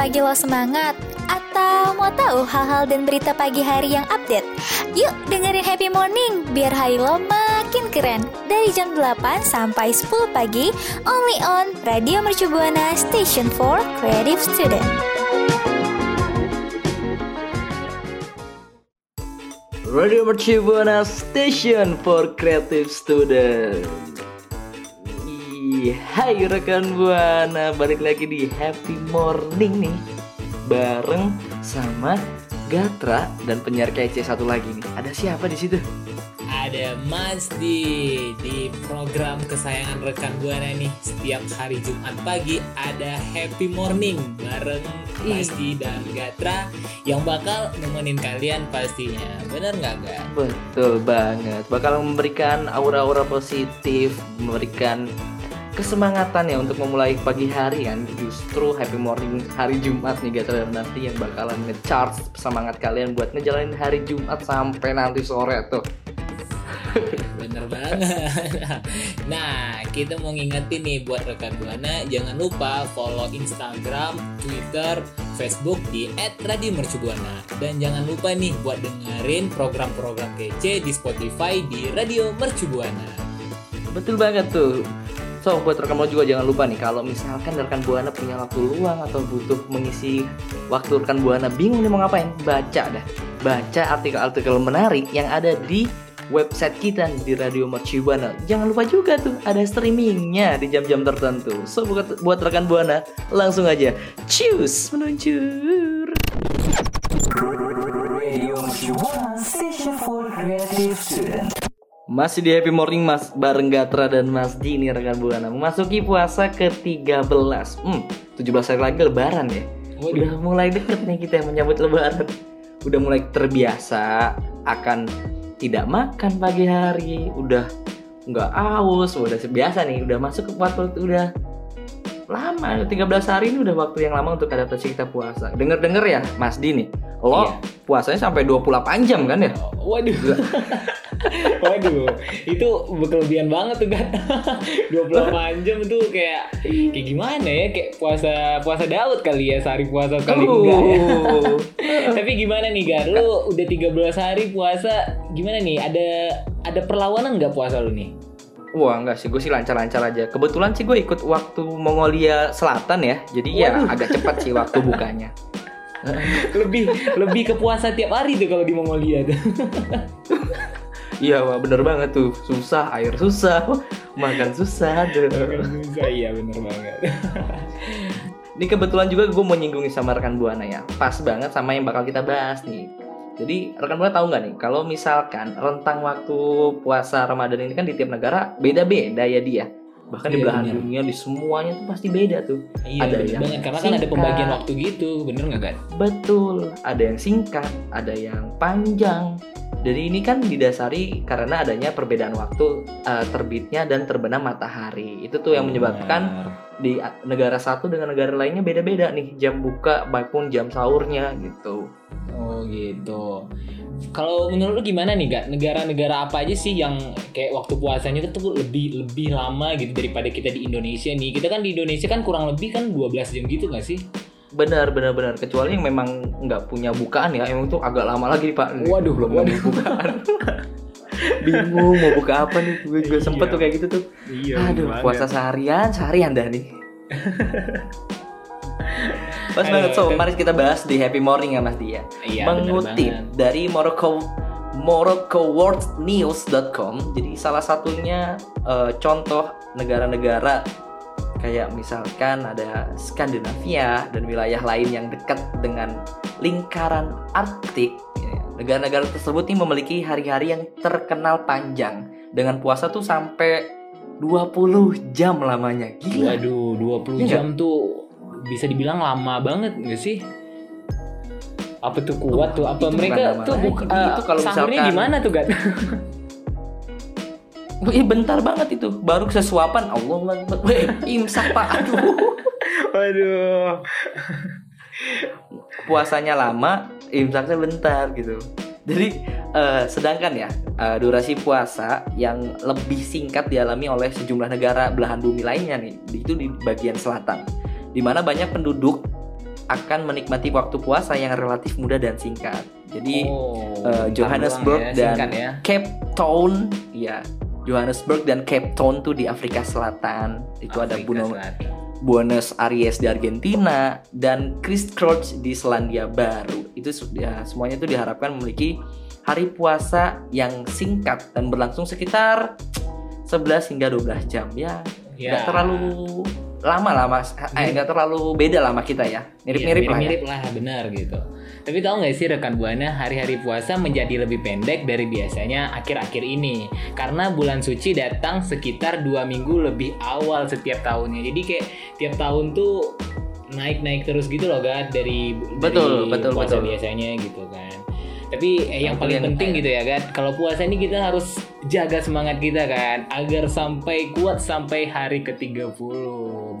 Pagi lo semangat? Atau mau tahu hal-hal dan berita pagi hari yang update? Yuk dengerin Happy Morning biar hari lo makin keren. Dari jam 8 sampai 10 pagi, only on Radio Mercu Buana Station for Creative Student. Radio Mercu Buana Station for Creative Student. Hai rekan Buana, balik lagi di Happy Morning nih Bareng sama Gatra dan penyiar kece satu lagi nih Ada siapa di situ? Ada Mas Di di program kesayangan rekan Buana nih. Setiap hari Jumat pagi ada Happy Morning bareng Mas Di dan Gatra yang bakal nemenin kalian pastinya. Bener nggak Gak? Betul banget, bakal memberikan aura-aura positif Memberikan kesemangatan ya untuk memulai pagi hari kan. Justru Happy Morning hari Jumat nih Gatra dan nanti yang bakalan nge-charge semangat kalian buat ngejalanin hari Jumat sampai nanti sore tuh banget. Nah, kita mau ngingetin nih buat rekan Buana, jangan lupa follow Instagram, Twitter, Facebook di @radiomercubuana. Dan jangan lupa nih buat dengerin program-program kece di Spotify di Radio Mercubuana. Betul banget tuh. So buat rekan Buana juga jangan lupa nih kalau misalkan rekan Buana punya waktu luang atau butuh mengisi waktu rekan Buana bingung nih mau ngapain, baca dah. Baca artikel-artikel menarik yang ada di website kita nih, di Radio Mercu Buana. Jangan lupa juga tuh ada streamingnya di jam-jam tertentu. So buat, buat rekan Buana langsung aja choose meluncur. Masih di Happy Morning Mas bareng Gatra dan Mas Di nih rekan Buana Memasuki puasa ke-13 Hmm, 17 hari lagi lebaran ya Waduh. Udah mulai deket nih kita menyambut lebaran Udah mulai terbiasa akan tidak makan pagi hari Udah nggak aus, udah biasa nih Udah masuk ke waktu udah lama 13 hari ini udah waktu yang lama untuk adaptasi kita puasa Denger-denger ya Mas Di nih Lo Iya. puasanya sampai 28 jam kan ya? Waduh. Waduh, itu berkelebihan banget tuh kan. 28 jam tuh kayak kayak gimana ya? Kayak puasa puasa Daud kali ya, sehari puasa kali enggak ya. Tapi gimana nih Gar? Lu udah 13 hari puasa, gimana nih? Ada ada perlawanan nggak puasa lu nih? Wah enggak sih, gue sih lancar-lancar aja. Kebetulan sih gue ikut waktu Mongolia Selatan ya, jadi ya Waduh. agak cepat sih waktu bukanya. Lebih lebih ke puasa tiap hari tuh kalau di Mongolia tuh. Iya, wah bener banget tuh. Susah, air susah, makan susah. Aduh. Susah, iya bener banget. Ini kebetulan juga gue mau nyinggung sama rekan Buana ya. Pas banget sama yang bakal kita bahas nih. Jadi rekan Buana tahu nggak nih, kalau misalkan rentang waktu puasa Ramadan ini kan di tiap negara beda-beda ya dia. Bahkan di Iya, belahan bener. dunia di semuanya tuh pasti beda tuh. Iya Ada yang banget karena kan ada singkat. pembagian waktu gitu, bener nggak kan? Betul, ada yang singkat, ada yang panjang. Jadi ini kan didasari karena adanya perbedaan waktu eh, terbitnya dan terbenam matahari. Itu tuh yang menyebabkan Bener. di negara satu dengan negara lainnya beda-beda nih jam buka maupun jam sahurnya gitu. Oh gitu. Kalau menurut lu gimana nih gak? Negara-negara apa aja sih yang kayak waktu puasanya itu tuh lebih lebih lama gitu daripada kita di Indonesia nih? Kita kan di Indonesia kan kurang lebih kan 12 jam gitu gak sih? Benar, benar, benar. Kecuali yang memang nggak punya bukaan ya, emang tuh agak lama lagi pak. Waduh, belum waduh. ada bukaan. Bingung mau buka apa nih? Gue juga sempet Iya. tuh kayak gitu tuh. Iya. Aduh, puasa seharian, seharian dah nih. Pas banget, so itu- mari kita bahas di Happy Morning ya Mas Dia. Iya, Mengutip dari Morocco MoroccoWorldNews.com. Jadi salah satunya eh, contoh negara-negara kayak misalkan ada Skandinavia dan wilayah lain yang dekat dengan lingkaran Arktik. Ya, Negara-negara tersebut nih memiliki hari-hari yang terkenal panjang dengan puasa tuh sampai 20 jam lamanya. Gila. Waduh, 20 Iya jam tuh bisa dibilang lama banget gak sih? Apa tuh kuat tuh? Apa Itu mereka tuh lagi. buk, Itu kalau sahurnya misalkan- gimana tuh, Gat? Wih, bentar banget itu. Baru sesuapan Allah Wih, imsak Pak. Aduh. Waduh. Puasanya lama, imsaknya bentar gitu. Jadi eh, sedangkan ya eh, durasi puasa yang lebih singkat dialami oleh sejumlah negara belahan bumi lainnya nih, itu di bagian selatan, di mana banyak penduduk akan menikmati waktu puasa yang relatif mudah dan singkat. Jadi Oh, eh, Johannesburg ya, dan ya. Cape Town, ya Johannesburg dan Cape Town tuh di Afrika Selatan. Itu ada Afrika Buenos, Selatan. Buenos Aires di Argentina dan Christchurch di Selandia Baru. Itu ya, semuanya itu diharapkan memiliki hari puasa yang singkat dan berlangsung sekitar 11 hingga 12 jam. Ya, Ya. nggak terlalu lama lah mas, eh nggak terlalu beda lah sama kita ya, mirip-mirip Iya, lah ya. mirip lah benar gitu. Tapi tahu nggak sih rekan buana hari-hari puasa menjadi lebih pendek dari biasanya akhir-akhir ini karena bulan suci datang sekitar dua minggu lebih awal setiap tahunnya. Jadi kayak tiap tahun tuh naik-naik terus gitu loh kan dari Betul, dari betul, puasa betul. biasanya gitu kan. Tapi eh, yang paling penting gitu ya kan, kalau puasa ini kita harus jaga semangat kita kan agar sampai kuat sampai hari ke-30.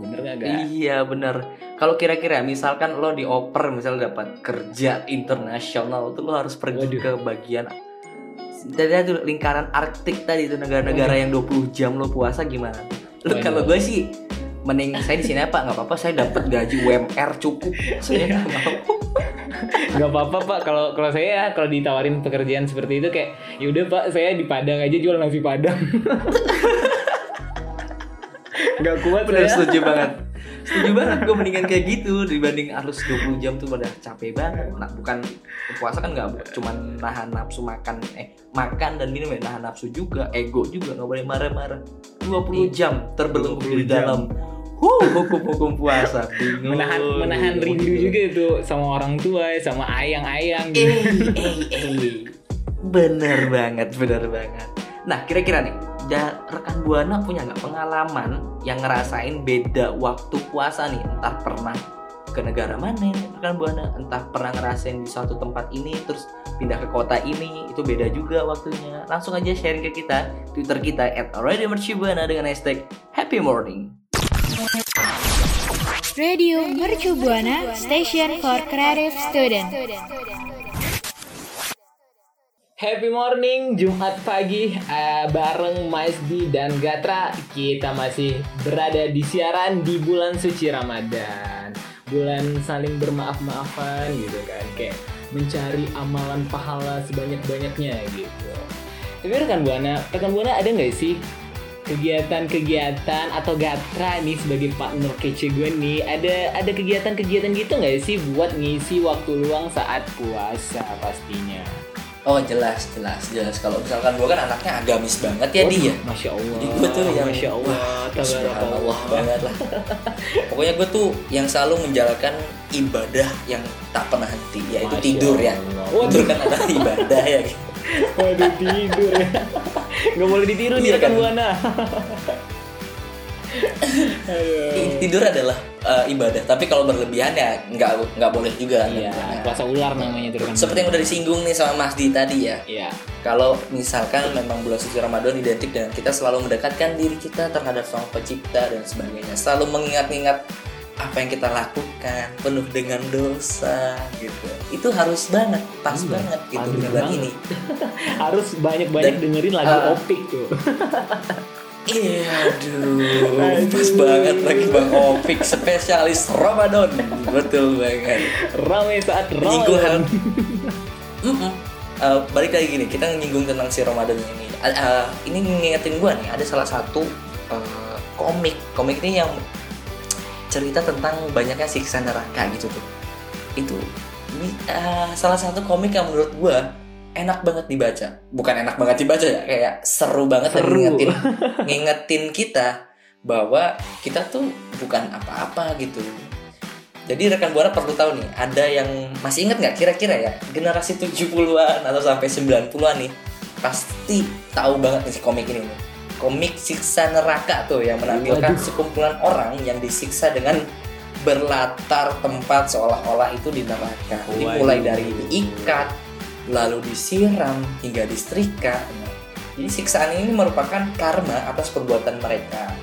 Bener nggak Gan? Iya bener Kalau kira-kira misalkan lo dioper misalnya dapat kerja internasional tuh lo harus pergi Waduh. ke bagian tadi itu lingkaran Arktik tadi itu negara-negara yang 20 jam lo puasa gimana? Lo kalau gue sih mending saya di sini apa? Nggak apa-apa saya dapat gaji UMR cukup. Saya nggak mau. nggak apa-apa pak. Kalau kalau saya kalau ditawarin pekerjaan seperti itu kayak yaudah pak saya di Padang aja jual nasi Padang. Nggak kuat bener. saya setuju banget setuju banget gue mendingan kayak gitu dibanding harus 20 jam tuh pada capek banget. Nah bukan puasa kan nggak cuman nahan nafsu makan eh makan dan minum ya nahan nafsu juga ego juga nggak boleh marah-marah. 20 jam terbelenggu 20 di dalam. huh, hukum-hukum puasa bingung. Menahan menahan rindu juga itu sama orang tua sama ayang-ayang eh gitu. eh eh. Bener banget bener banget. Nah kira-kira nih da- rekan buana punya nggak pengalaman yang ngerasain beda waktu puasa nih? Entah pernah ke negara mana rekan buana? Entah pernah ngerasain di suatu tempat ini terus pindah ke kota ini itu beda juga waktunya. Langsung aja sharing ke kita. Twitter kita at Buana dengan hashtag happy morning Radio Mercu Buana Station for Creative Student. Happy morning Jumat pagi eh, bareng Maisdi dan Gatra. Kita masih berada di siaran di bulan suci Ramadan. Bulan saling bermaaf-maafan gitu kan kayak mencari amalan pahala sebanyak-banyaknya gitu. Tapi rekan buana rekan buana ada nggak sih kegiatan-kegiatan atau Gatra nih sebagai partner kece gue nih? Ada ada kegiatan-kegiatan gitu nggak sih buat ngisi waktu luang saat puasa pastinya oh jelas jelas jelas kalau misalkan gue kan anaknya agamis banget ya Waduh, dia Masya Allah. Jadi gue tuh yang Masya Allah. Tabarakallah. banget lah. Pokoknya gue tuh yang selalu menjalankan ibadah yang tak pernah henti, yaitu Masya tidur ya. Allah. Tidur kan adalah ibadah ya. gitu. waduh tidur ya. Gak boleh ditiru Iya rekan kan? buana. Tidur adalah uh, ibadah, tapi kalau berlebihan ya nggak nggak boleh juga. Iya, Nah, puasa ular namanya itu rekan. Seperti yang udah disinggung nih sama Mas Di tadi ya. Iya. Kalau misalkan memang bulan suci Ramadan identik dengan kita selalu mendekatkan diri kita terhadap Sang Pencipta dan sebagainya, selalu mengingat-ingat apa yang kita lakukan penuh dengan dosa gitu. Itu harus banget, pas Iya, banget gitu di bulan ini. Harus banyak-banyak dengerin lagu uh, opik tuh. Iya, aduh, pas banget lagi Bang Opik spesialis Ramadan, betul banget. Rame saat Ramadan. Uh, balik lagi gini, kita nyinggung tentang si Ramadan ini. Uh, uh, ini ngingetin gua nih, ada salah satu uh, komik, komik ini yang cerita tentang banyaknya siksa neraka gitu tuh. Itu ini, uh, salah satu komik yang menurut gua enak banget dibaca. Bukan enak banget dibaca ya, kayak seru banget dan Seru. ngingetin ngingetin kita bahwa kita tuh bukan apa-apa gitu. Jadi rekan Buana perlu tahu nih, ada yang masih ingat nggak kira-kira ya generasi 70-an atau sampai 90-an nih pasti tahu banget nih si komik ini nih. Komik siksa neraka tuh yang menampilkan Waduh. sekumpulan orang yang disiksa dengan berlatar tempat seolah-olah itu di neraka. Jadi Waduh. mulai dari diikat, lalu disiram hingga disetrika. Jadi siksaan ini merupakan karma atas perbuatan mereka.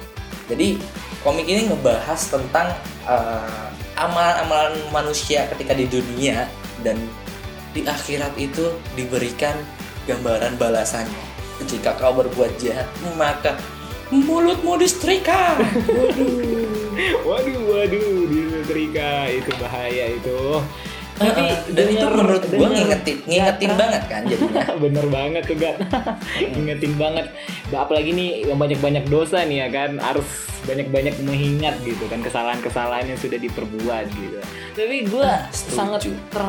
Jadi komik ini ngebahas tentang uh, amalan-amalan manusia ketika di dunia dan di akhirat itu diberikan gambaran balasannya. Jika kau berbuat jahat, maka mulutmu disetrika. waduh, waduh, disetrika itu bahaya itu. Tapi dan itu menurut gue ngingetin, ngingetin banget kan jadinya. Bener banget tuh kan, ngingetin banget. Apalagi nih yang banyak-banyak dosa nih ya kan, harus banyak-banyak mengingat gitu kan kesalahan-kesalahan yang sudah diperbuat gitu. Tapi gue uh, sangat ter,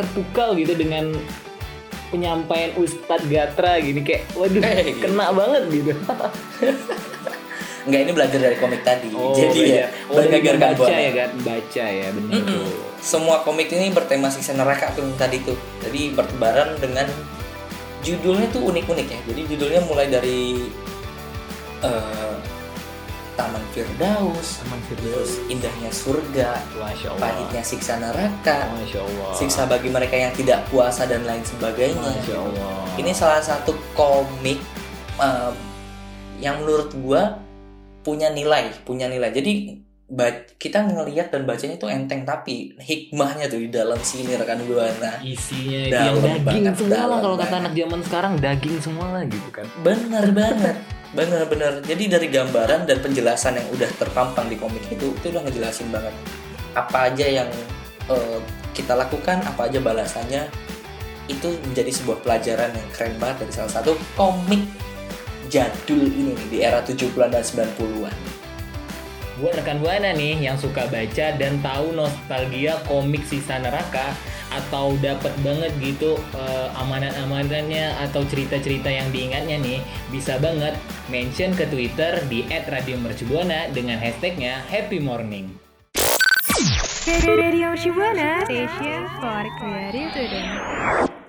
terpukau gitu dengan penyampaian Ustadz Gatra gini kayak, waduh, eh, gitu. kena banget gitu. Enggak ini belajar dari komik tadi. Oh, Jadi ya, oh, baca ya kan, baca ya benar mm -mm. tuh. Semua komik ini bertema siksa neraka tuh tadi tuh. Jadi bertebaran dengan judulnya tuh unik-unik ya. Jadi judulnya mulai dari uh, Taman Firdaus, Taman Firdaus, indahnya surga, Masya Allah. pahitnya siksa neraka, Masya Allah. siksa bagi mereka yang tidak puasa dan lain sebagainya. Masya Allah. Ini salah satu komik uh, yang menurut gua punya nilai, punya nilai. Jadi kita ngelihat dan bacanya itu enteng tapi hikmahnya tuh di dalam sini rekan buana. Isinya itu yang daging banget, semua lah kalau kata anak zaman sekarang daging semua lah gitu kan. Bener banget bener bener jadi dari gambaran dan penjelasan yang udah terpampang di komik itu itu udah ngejelasin banget apa aja yang uh, kita lakukan apa aja balasannya itu menjadi sebuah pelajaran yang keren banget dari salah satu komik jadul ini nih, di era 70-an dan 90-an. Buat rekan Buana nih yang suka baca dan tahu nostalgia komik Sisa Neraka atau dapat banget gitu uh, amanat-amanatnya atau cerita-cerita yang diingatnya nih bisa banget mention ke Twitter di @radiomercubuana dengan hashtagnya Happy Morning. Radio Shibuana, station for creative students.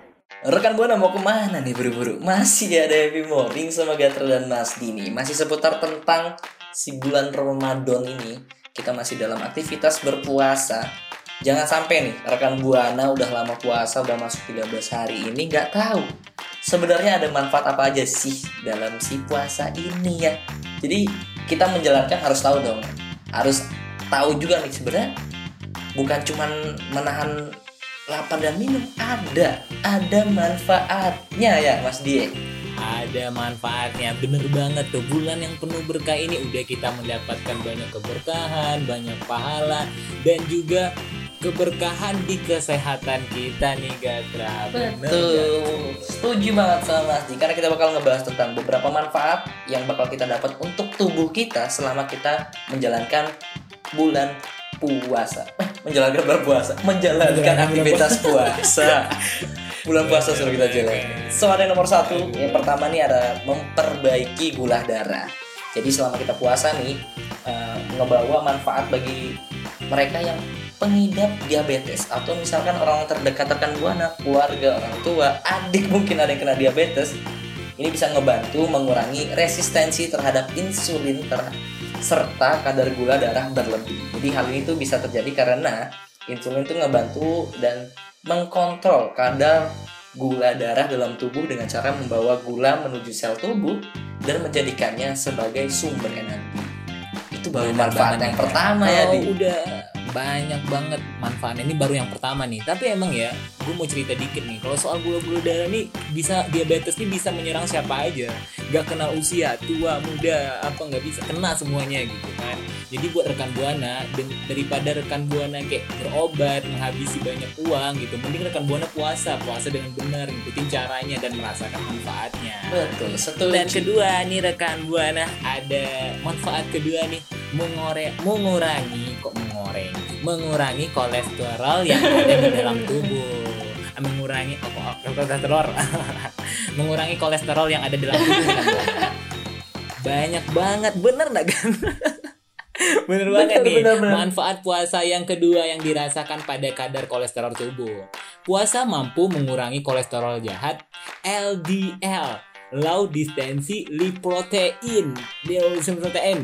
Rekan Buana mau ke mana nih buru-buru? Masih ada Happy Morning sama Gatra dan Mas Dini. Masih seputar tentang si bulan Ramadan ini. Kita masih dalam aktivitas berpuasa. Jangan sampai nih rekan Buana udah lama puasa, udah masuk 13 hari ini gak tahu Sebenarnya ada manfaat apa aja sih dalam si puasa ini ya. Jadi kita menjalankan harus tahu dong. Harus tahu juga nih sebenarnya bukan cuman menahan lapar dan minum ada ada manfaatnya ya Mas Die. Ada manfaatnya bener banget tuh. Bulan yang penuh berkah ini udah kita mendapatkan banyak keberkahan banyak pahala dan juga keberkahan di kesehatan kita nih Gatra. Betul. Setuju banget sama Mas Di karena kita bakal ngebahas tentang beberapa manfaat yang bakal kita dapat untuk tubuh kita selama kita menjalankan bulan puasa eh, menjalankan berpuasa menjalankan aktivitas puasa. bulan puasa sudah kita jalan. So ada yang nomor satu. Yang pertama nih ada memperbaiki gula darah. Jadi selama kita puasa nih uh, ngebawa manfaat bagi mereka yang pengidap diabetes. Atau misalkan orang terdekat rekan buana keluarga orang tua adik mungkin ada yang kena diabetes. Ini bisa ngebantu mengurangi resistensi terhadap insulin ter serta kadar gula darah berlebih. Jadi hal ini tuh bisa terjadi karena insulin itu ngebantu dan mengkontrol kadar gula darah dalam tubuh dengan cara membawa gula menuju sel tubuh dan menjadikannya sebagai sumber energi. Itu baru manfaat yang pertama ya. Di. udah banyak banget manfaatnya. Ini baru yang pertama nih. Tapi emang ya gue mau cerita dikit nih. Kalau soal gula-gula darah nih bisa diabetes nih bisa menyerang siapa aja. Gak kenal usia tua muda apa nggak bisa kena semuanya gitu kan. Jadi buat rekan buana daripada rekan buana kayak berobat menghabisi banyak uang gitu mending rekan buana puasa puasa dengan benar ngikutin caranya dan merasakan manfaatnya. Betul setuju. Dan kedua nih rekan buana ada manfaat kedua nih mengore mengurangi kok mengurangi kolesterol yang ada di dalam tubuh. Mengurangi oh, kolesterol mengurangi kolesterol yang ada di dalam tubuh. Banyak banget. Bener nggak kan bener, banget nih. bener, bener. manfaat puasa yang kedua yang dirasakan pada kadar kolesterol tubuh. Puasa mampu mengurangi kolesterol jahat LDL low density lipoprotein protein.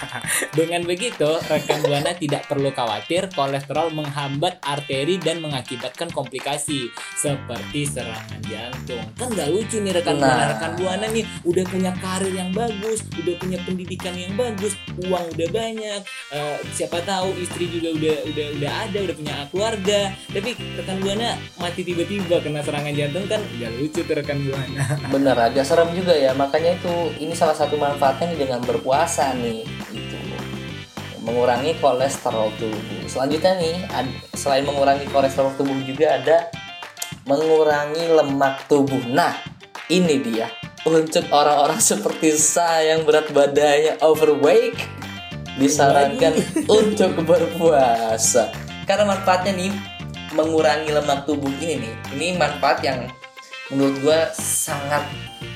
Dengan begitu, rekan buana tidak perlu khawatir kolesterol menghambat arteri dan mengakibatkan komplikasi seperti serangan jantung. Kan nggak lucu nih rekan buana, Nah. rekan buana nih udah punya karir yang bagus, udah punya pendidikan yang bagus, uang udah banyak, eh, siapa tahu istri juga udah udah udah ada, udah punya keluarga. Tapi rekan buana mati tiba-tiba kena serangan jantung kan nggak lucu tuh rekan buana. Bener, agak serem juga ya. Makanya itu ini salah satu manfaatnya nih dengan berpuasa nih. Itu mengurangi kolesterol tubuh. Selanjutnya nih, selain mengurangi kolesterol tubuh juga ada mengurangi lemak tubuh. Nah, ini dia untuk orang-orang seperti saya yang berat badannya overweight disarankan untuk berpuasa. Karena manfaatnya nih mengurangi lemak tubuh ini nih. Ini manfaat yang menurut gua sangat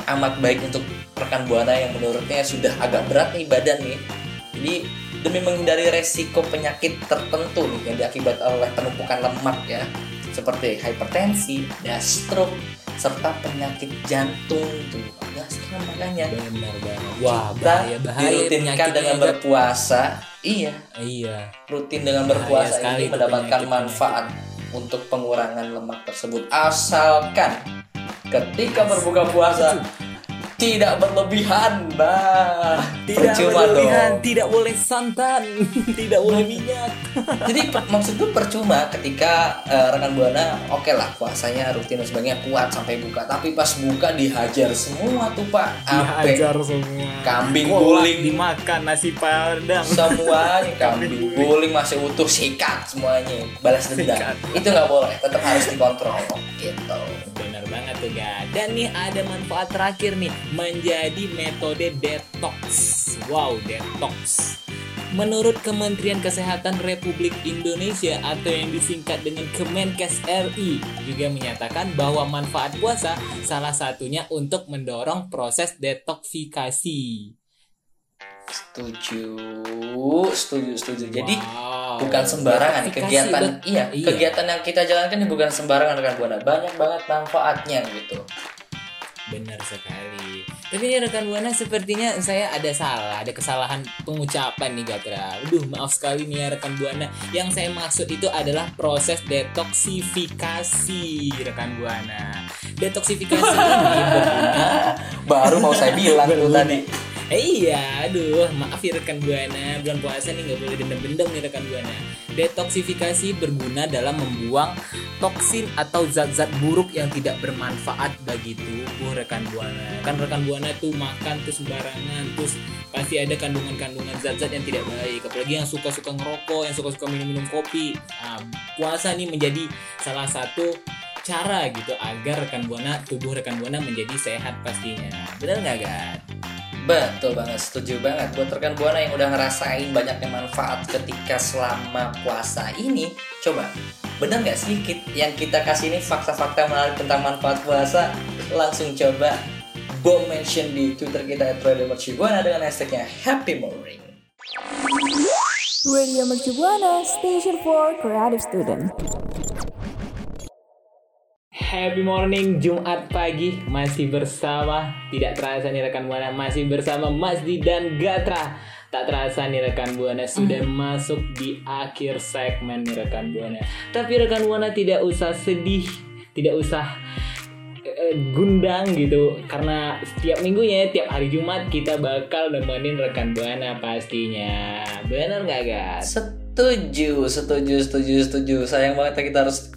amat baik untuk rekan buana yang menurutnya sudah agak berat nih badan nih. Jadi demi menghindari resiko penyakit tertentu nih yang diakibat oleh penumpukan lemak ya, seperti hipertensi, dan stroke, serta penyakit jantung tuh. Agak serem makanya. Benar banget. Wah, bahaya bahaya dirutinkan dengan berpuasa. Iya, Iya. rutin dengan Bahaya berpuasa ini mendapatkan manfaat untuk pengurangan lemak tersebut asalkan ketika berbuka puasa tidak berlebihan bah Tidak percuma berlebihan, dong. tidak boleh santan, tidak boleh minyak. jadi maksud gue percuma ketika eh, rekan buana oke lah puasanya rutin dan sebagainya kuat sampai buka. Tapi pas buka dihajar semua tuh pak. Ape Dihajar semua. Kambing Kolak guling. dimakan nasi padang. semuanya kambing guling. masih utuh sikat semuanya balas dendam. Itu nggak boleh tetap harus dikontrol. Gitu banget tuh guys. Dan nih ada manfaat terakhir nih menjadi metode detox. Wow, detox. Menurut Kementerian Kesehatan Republik Indonesia atau yang disingkat dengan Kemenkes RI juga menyatakan bahwa manfaat puasa salah satunya untuk mendorong proses detoksifikasi. setuju setuju setuju jadi Wow. Bukan sembarangan kegiatan bet- iya, iya. kegiatan yang kita jalankan ini bukan sembarangan rekan buana banyak banget manfaatnya gitu Benar sekali. Tapi ini rekan buana sepertinya saya ada salah, ada kesalahan pengucapan nih Gatra. Aduh, maaf sekali nih ya rekan buana. Yang saya maksud itu adalah proses detoksifikasi rekan buana. Detoksifikasi ini berguna baru mau saya bilang tuh tadi iya, aduh, maaf ya rekan buana. Bulan puasa nih nggak boleh dendam-dendam nih rekan buana. Detoksifikasi berguna dalam membuang toksin atau zat-zat buruk yang tidak bermanfaat bagi tubuh rekan buana. Kan rekan buana tuh makan tuh sembarangan, terus pasti ada kandungan-kandungan zat-zat yang tidak baik. Apalagi yang suka-suka ngerokok, yang suka-suka minum-minum kopi. Nah, puasa nih menjadi salah satu cara gitu agar rekan buana tubuh rekan buana menjadi sehat pastinya. Benar nggak, Gat? Betul banget setuju banget. Buat rekan buana yang udah ngerasain banyaknya manfaat ketika selama puasa ini coba benar nggak sedikit yang kita kasih ini fakta-fakta menarik tentang manfaat puasa? Langsung coba bom mention di twitter kita @radiomercubuana dengan hashtagnya happy morning. Radio Mercubuana, station for creative student. Happy morning Jumat pagi. Masih bersama tidak terasa nih rekan buana masih bersama Mas Di dan Gatra. Tak terasa nih rekan buana sudah masuk di akhir segmen nih rekan buana. Tapi rekan buana tidak usah sedih tidak usah eh, gundang gitu. Karena setiap minggunya tiap hari Jumat kita bakal nemenin rekan buana pastinya. Benar nggak guys Setuju, setuju, setuju, setuju. Sayang banget ya kita harus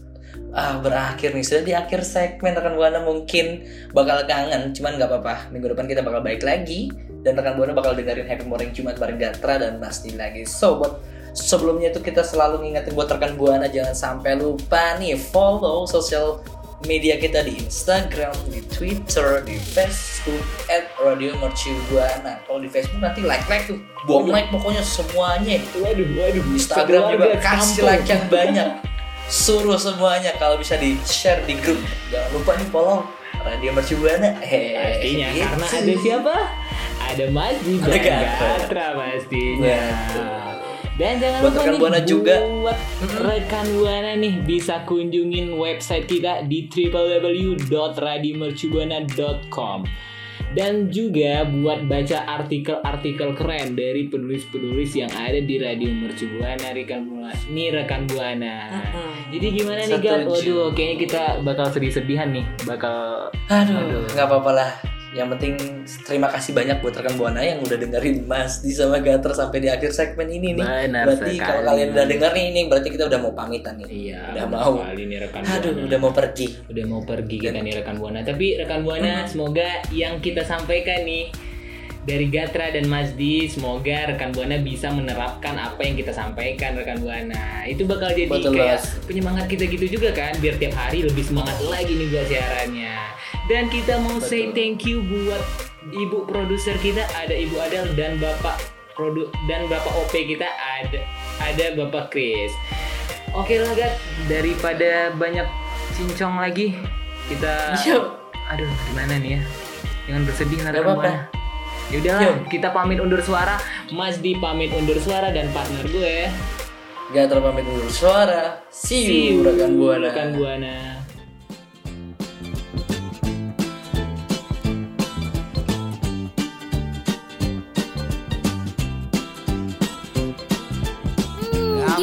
ah berakhir nih. Sudah di akhir segmen rekan buana mungkin bakal kangen, cuman nggak apa-apa. Minggu depan kita bakal balik lagi dan rekan buana bakal dengerin Happy Morning Jumat bareng Gatra dan Mas Di lagi. So buat sebelumnya itu kita selalu ngingetin buat rekan buana jangan sampai lupa nih follow sosial media kita di Instagram, di Twitter, di Facebook at Radio Mercu Buana. Kalau di Facebook nanti like-like tuh, bom like pokoknya semuanya. waduh waduh Instagram juga kasih like yang banyak suruh semuanya kalau bisa di share di grup jangan lupa nih follow Radio Mercu Buana eh Pastinya gitu. karena ada siapa? Ada Masdi Ada dan Gatra. Gatra pastinya. Betul. Dan jangan Buat lupa rekan nih Buana juga. buat rekan Buana nih bisa kunjungin website kita di www.radimercubuana.com. dan juga buat baca artikel-artikel keren dari penulis-penulis yang ada di Radio Mercu Buana rekan Buana nih rekan Buana jadi gimana nih? Setuju. Waduh kayaknya kita bakal sedih-sedihan nih bakal Aduh, nggak apa-apa lah. Yang penting terima kasih banyak buat rekan Buana yang udah dengerin Mas di sama Gater sampai di akhir segmen ini nih. Benar berarti sekali. kalau kalian udah denger nih, ini berarti kita udah mau pamitan nih. Iya, Udah mau. nih rekan Aduh, Buana. udah mau pergi. udah mau pergi kita nih rekan buana tapi rekan buana semoga yang kita sampaikan nih dari Gatra dan Masdi semoga rekan buana bisa menerapkan apa yang kita sampaikan rekan buana. Itu bakal jadi Betul, kayak Mas. penyemangat kita gitu juga kan biar tiap hari lebih semangat lagi nih buat siarannya. Dan kita mau say Betul. thank you buat ibu produser kita ada ibu Adel dan bapak produ dan bapak OP kita ada ada bapak Chris. Oke lah Gat, daripada banyak cincong lagi kita Iya. aduh gimana nih ya? Jangan bersedih lah Gak ya udahlah Yo. kita pamit undur suara Mas di pamit undur suara dan partner gue Gater pamit undur suara. See you, See you, rekan Buana. rekan buana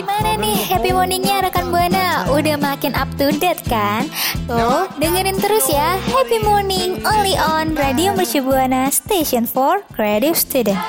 gimana nih happy morningnya rekan Buana? Udah makin up to date kan? Tuh, dengerin terus ya Happy Morning only on Radio Mercu Buana Station for Creative Student.